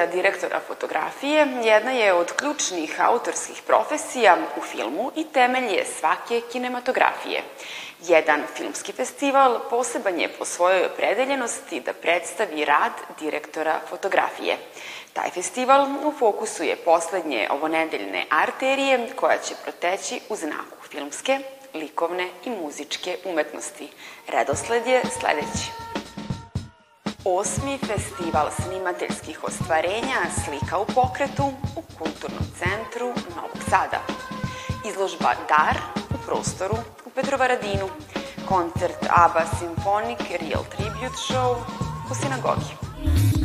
Profesija direktora fotografije jedna je od ključnih autorskih profesija u filmu i temelj je svake kinematografije. Jedan filmski festival poseban je po svojoj opredeljenosti da predstavi rad direktora fotografije. Taj festival u fokusu je poslednje ovonedeljne arterije koja će proteći u znaku filmske, likovne i muzičke umetnosti. Redosled je sledeći. Osmi festival snimateljskih ostvarenja Slika u pokretu u Kulturnom centru Novog Sada. Izložba Dar u prostoru u Petrovaradinu. Koncert ABBA Symphonic Real Tribute Show u sinagogi.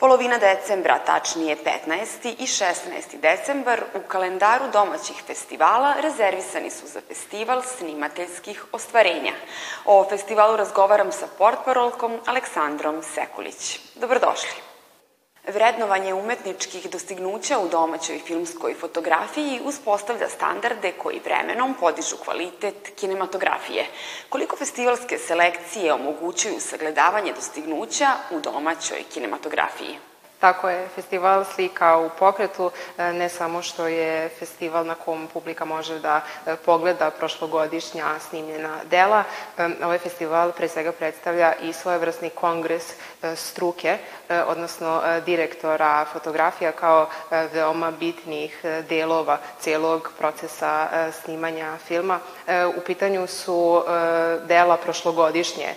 Polovina decembra, tačnije 15. i 16. decembar, u kalendaru domaćih festivala rezervisani su za festival snimateljskih ostvarenja. O festivalu razgovaram sa portparolkom Aleksandrom Sekulić. Dobrodošli. Vrednovanje umetničkih dostignuća u domaćoj filmskoj fotografiji uspostavlja standarde koji vremenom podižu kvalitet kinematografije. Koliko festivalske selekcije omogućuju sagledavanje dostignuća u domaćoj kinematografiji? Tako je, festival Slika u pokretu e, ne samo što je festival na kom publika može da e, pogleda prošlogodišnja snimljena dela, e, ovaj festival pre svega predstavlja i svojevrsni kongres struke, odnosno direktora fotografija kao veoma bitnih delova celog procesa snimanja filma. U pitanju su dela prošlogodišnje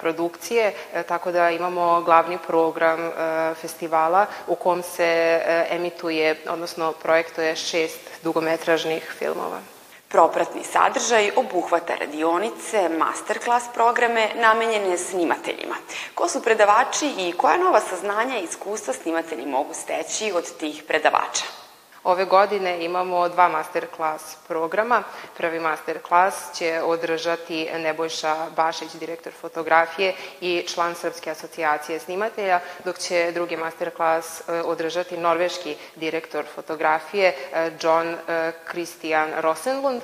produkcije, tako da imamo glavni program festivala festivala u kom se e, emituje, odnosno projektuje šest dugometražnih filmova. Propratni sadržaj obuhvata radionice, masterclass programe namenjene snimateljima. Ko su predavači i koja nova saznanja i iskustva snimatelji mogu steći od tih predavača? Ove godine imamo dva master class programa. Prvi master class će održati Nebojša Bašić, direktor fotografije i član Srpske asocijacije snimatelja, dok će drugi master class e, održati norveški direktor fotografije e, John e, Christian Rosenlund.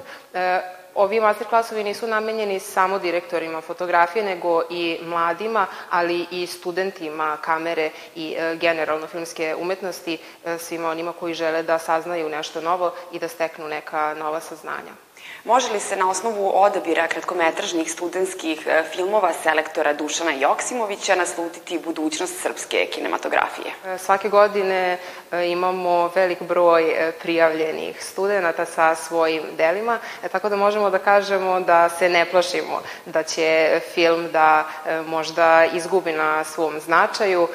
Ovi masterklasovi nisu namenjeni samo direktorima fotografije, nego i mladima, ali i studentima kamere i e, generalno filmske umetnosti, e, svima onima koji žele da saznaju nešto novo i da steknu neka nova saznanja. Može li se na osnovu odabira kratkometražnih studentskih e, filmova selektora Dušana Joksimovića naslutiti budućnost srpske kinematografije? E, svake godine e, imamo velik broj prijavljenih studenta sa svojim delima, tako da možemo da kažemo da se ne plašimo da će film da možda izgubi na svom značaju.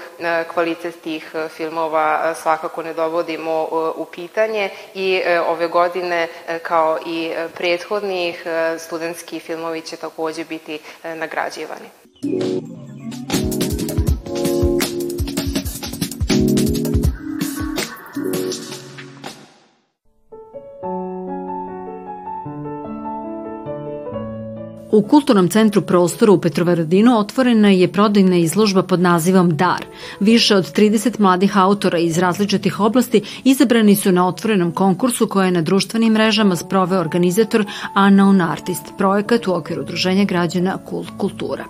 Kvalitet tih filmova svakako ne dovodimo u pitanje i ove godine kao i prethodnih e, studentski filmovi će takođe biti e, nagrađivani. U Kulturnom centru prostoru u Petrovaradinu otvorena je prodajna izložba pod nazivom Dar. Više od 30 mladih autora iz različitih oblasti izabrani su na otvorenom konkursu koje je na društvenim mrežama sproveo organizator Unknown Artist, projekat u okviru Udruženja građana Kult Kultura.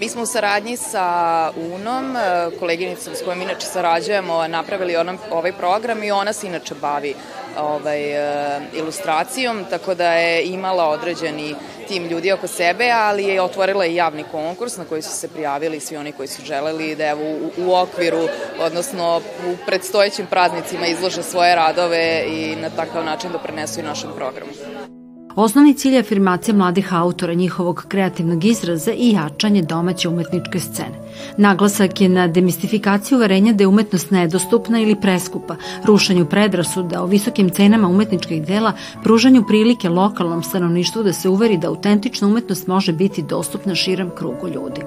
Mi smo u saradnji sa UNOM, koleginicom s kojom inače sarađujemo, napravili onom, ovaj program i ona se inače bavi ovaj, e, ilustracijom, tako da je imala određeni tim ljudi oko sebe, ali je otvorila i javni konkurs na koji su se prijavili svi oni koji su želeli da evo u, u okviru, odnosno u predstojećim praznicima izlože svoje radove i na takav način prenesu i našem programu. Osnovni cilj je afirmacija mladih autora, njihovog kreativnog izraza i jačanje domaće umetničke scene. Naglasak je na demistifikaciju uverenja da je umetnost nedostupna ili preskupa, rušenju predrasuda o visokim cenama umetničkih dela, pružanju prilike lokalnom stanovništvu da se uveri da autentična umetnost može biti dostupna širom krugu ljudi.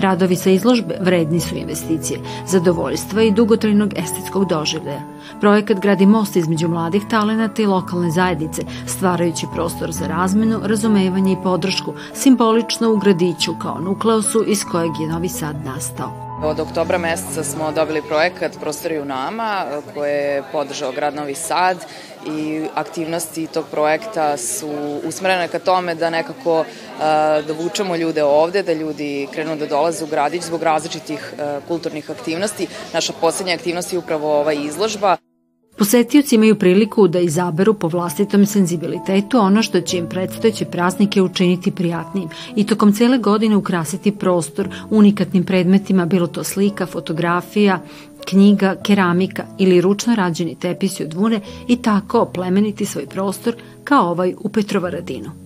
Radovi sa izložbe vredni su investicije, zadovoljstva i dugotrajnog estetskog doživljaja. Projekat gradi most između mladih talenata i lokalne zajednice, stvarajući prostor za razmenu, razumevanje i podršku, simbolično u gradiću kao nukleosu iz kojeg je Novi Sad nastao. Od oktobra meseca smo dobili projekat Prostori u nama koje je podržao grad Novi Sad i aktivnosti tog projekta su usmerene ka tome da nekako uh, dovučemo ljude ovde, da ljudi krenu da dolaze u gradić zbog različitih uh, kulturnih aktivnosti. Naša poslednja aktivnost je upravo ova izložba. Posetioci imaju priliku da izaberu po vlastitom senzibilitetu ono što će im predstojeće praznike učiniti prijatnim i tokom cele godine ukrasiti prostor unikatnim predmetima, bilo to slika, fotografija, knjiga, keramika ili ručno rađeni tepisi od vune i tako oplemeniti svoj prostor kao ovaj u Petrovaradinu.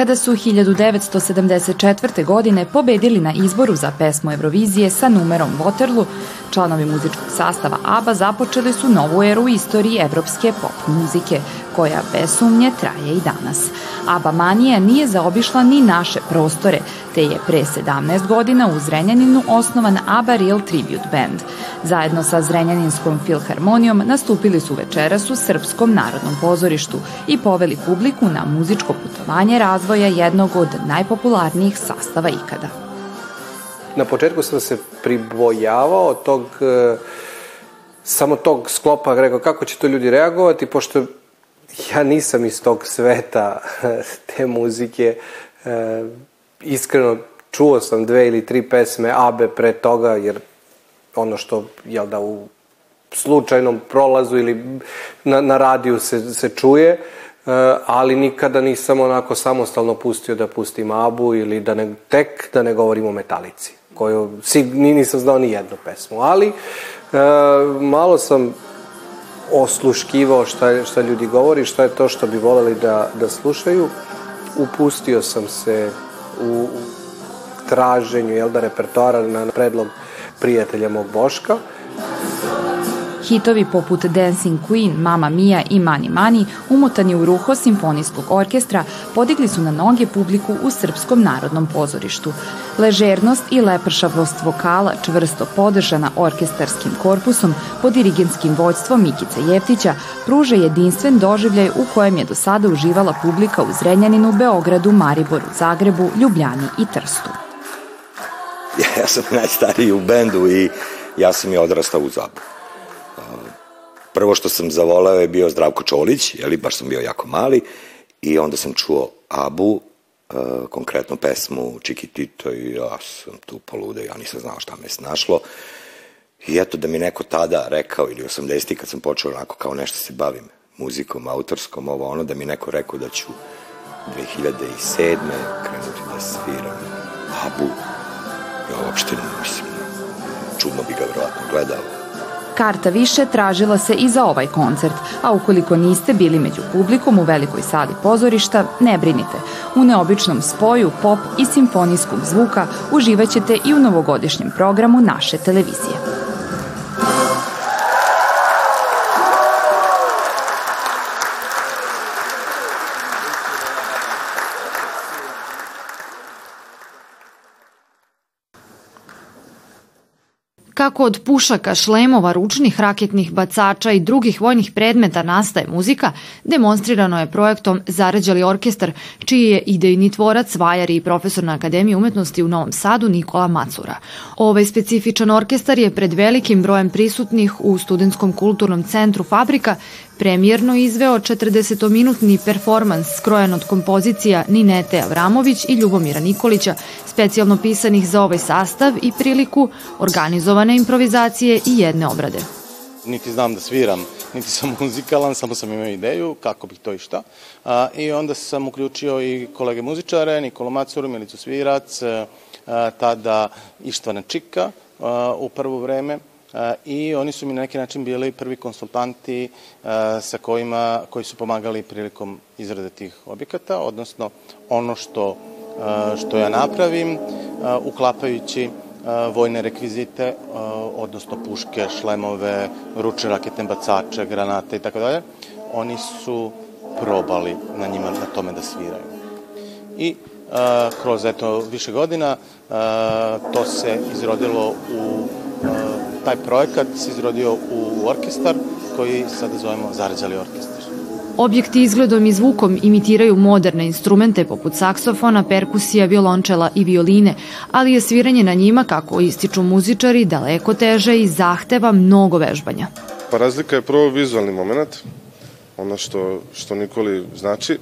Kada su 1974. godine pobedili na izboru za pesmu Eurovizije sa numerom Waterloo, članovi muzičkog sastava ABBA započeli su novu eru istoriji evropske pop muzike, koja bez sumnje traje i danas. ABBA manija nije zaobišla ni naše prostore, te je pre 17 godina u Zrenjaninu osnovan ABBA Real Tribute Band. Zajedno sa Zrenjaninskom filharmonijom nastupili su večeras u Srpskom narodnom pozorištu i poveli publiku na muzičko putovanje razvoja jednog od najpopularnijih sastava ikada. Na početku sam se pribojavao tog e, samo tog sklopa, rekao kako će to ljudi reagovati, pošto ja nisam iz tog sveta te muzike. E, iskreno, čuo sam dve ili tri pesme Abe pre toga, jer ono što, jel da, u slučajnom prolazu ili na, na radiju se, se čuje, e, ali nikada nisam onako samostalno pustio da pustim Abu ili da ne, tek da ne govorim o Metalici, koju si, nisam znao ni jednu pesmu, ali e, malo sam osluškivao šta, šta ljudi govori, šta je to što bi voleli da, da slušaju. Upustio sam se u traženju jel da, repertoara na predlog prijatelja mog Boška. Hitovi poput Dancing Queen, Mama Mia i Mani Mani, umotani u ruho simfonijskog orkestra, podigli su na noge publiku u Srpskom narodnom pozorištu. Ležernost i lepršavost vokala, čvrsto podržana orkestarskim korpusom pod dirigenskim vođstvom Mikica Jeftića, pruža jedinstven doživljaj u kojem je do sada uživala publika u Zrenjaninu, Beogradu, Mariboru, Zagrebu, Ljubljani i Trstu. Ja sam najstariji u bendu i ja sam i odrastao u Zabu prvo što sam zavoleo je bio Zdravko Čolić, jeli, baš sam bio jako mali, i onda sam čuo Abu, uh, konkretno pesmu Čikitito i ja sam tu polude, ja nisam znao šta me snašlo. I eto da mi neko tada rekao, ili 80. kad sam počeo onako kao nešto se bavim muzikom, autorskom, ovo ono, da mi neko rekao da ću 2007. krenuti da sviram Abu. Ja uopšte, mislim, čudno bi ga verovatno gledao Karta više tražila se i za ovaj koncert, a ukoliko niste bili među publikom u velikoj sali pozorišta, ne brinite. U neobičnom spoju pop i simfonijskog zvuka uživaćete i u novogodišnjem programu naše televizije. Kako od pušaka, šlemova, ručnih raketnih bacača i drugih vojnih predmeta nastaje muzika, demonstrirano je projektom Zarađali orkestar, čiji je idejni tvorac, vajar i profesor na Akademiji umetnosti u Novom Sadu Nikola Macura. Ovaj specifičan orkestar je pred velikim brojem prisutnih u Studentskom kulturnom centru Fabrika premijerno izveo 40-minutni performans skrojen od kompozicija Ninete Avramović i Ljubomira Nikolića, specijalno pisanih za ovaj sastav i priliku organizovane improvizacije i jedne obrade. Niti znam da sviram, niti sam muzikalan, samo sam imao ideju kako bih to i šta. A, I onda sam uključio i kolege muzičare, Nikolu Macuru, Milicu Svirac, a, tada Ištvana Čika a, u prvo vreme i oni su mi na neki način bili prvi konsultanti sa kojima, koji su pomagali prilikom izrade tih objekata, odnosno ono što, što ja napravim, uklapajući vojne rekvizite, odnosno puške, šlemove, ručne raketne bacače, granate i tako dalje, oni su probali na njima na tome da sviraju. I kroz eto više godina to se izrodilo u taj projekat se izrodio u orkestar koji sada zovemo Zarđali orkestar. Objekti izgledom i zvukom imitiraju moderne instrumente poput saksofona, perkusija, violončela i violine, ali je sviranje na njima, kako ističu muzičari, daleko teže i zahteva mnogo vežbanja. Pa razlika je prvo vizualni moment, ono što, što Nikoli znači.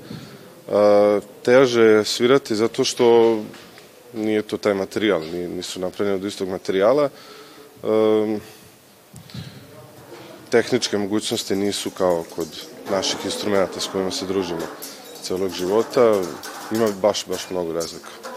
A, teže je svirati zato što nije to taj materijal, nisu napravljeni od istog materijala. Tehničke mogućnosti nisu kao kod naših instrumenta s kojima se družimo celog života. Ima baš, baš mnogo razlika.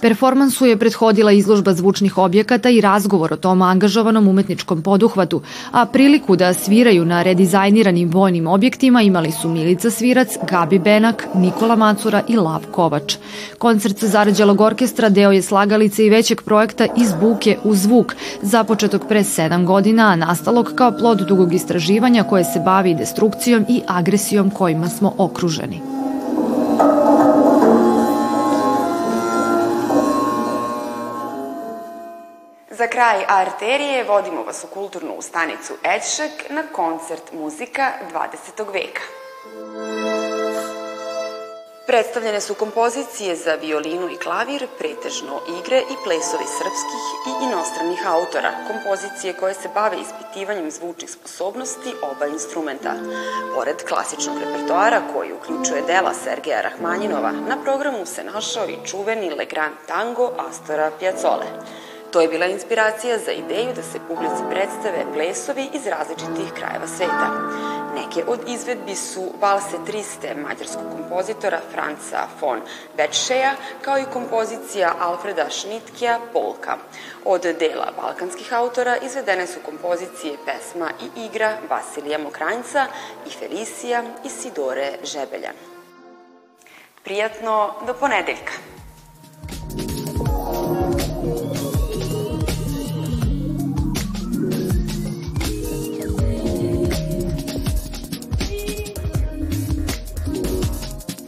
Performansu je prethodila izložba zvučnih objekata i razgovor o tom angažovanom umetničkom poduhvatu, a priliku da sviraju na redizajniranim vojnim objektima imali su Milica Svirac, Gabi Benak, Nikola Macura i Lav Kovač. Koncert sa zarađalog orkestra deo je slagalice i većeg projekta Iz buke u zvuk, započetog pre sedam godina, a nastalog kao plod dugog istraživanja koje se bavi destrukcijom i agresijom kojima smo okruženi. Za kraj arterije vodimo vas u kulturnu stanicu Ećšek na koncert muzika 20. veka. Predstavljene su kompozicije za violinu i klavir, pretežno igre i plesovi srpskih i inostranih autora, kompozicije koje se bave ispitivanjem zvučnih sposobnosti oba instrumenta. Pored klasičnog repertoara koji uključuje dela Sergeja Rahmanjinova, na programu se našao i čuveni Legrand tango Astora Piazzole. To je bila inspiracija za ideju da se publici predstave plesovi iz različitih krajeva sveta. Neke od izvedbi su Valse Triste mađarskog kompozitora Franca von Betšeja, kao i kompozicija Alfreda Šnitkija Polka. Od dela balkanskih autora izvedene su kompozicije pesma i igra Vasilija Mokranjca i Felicija Sidore Žebeljan. Prijatno do ponedeljka!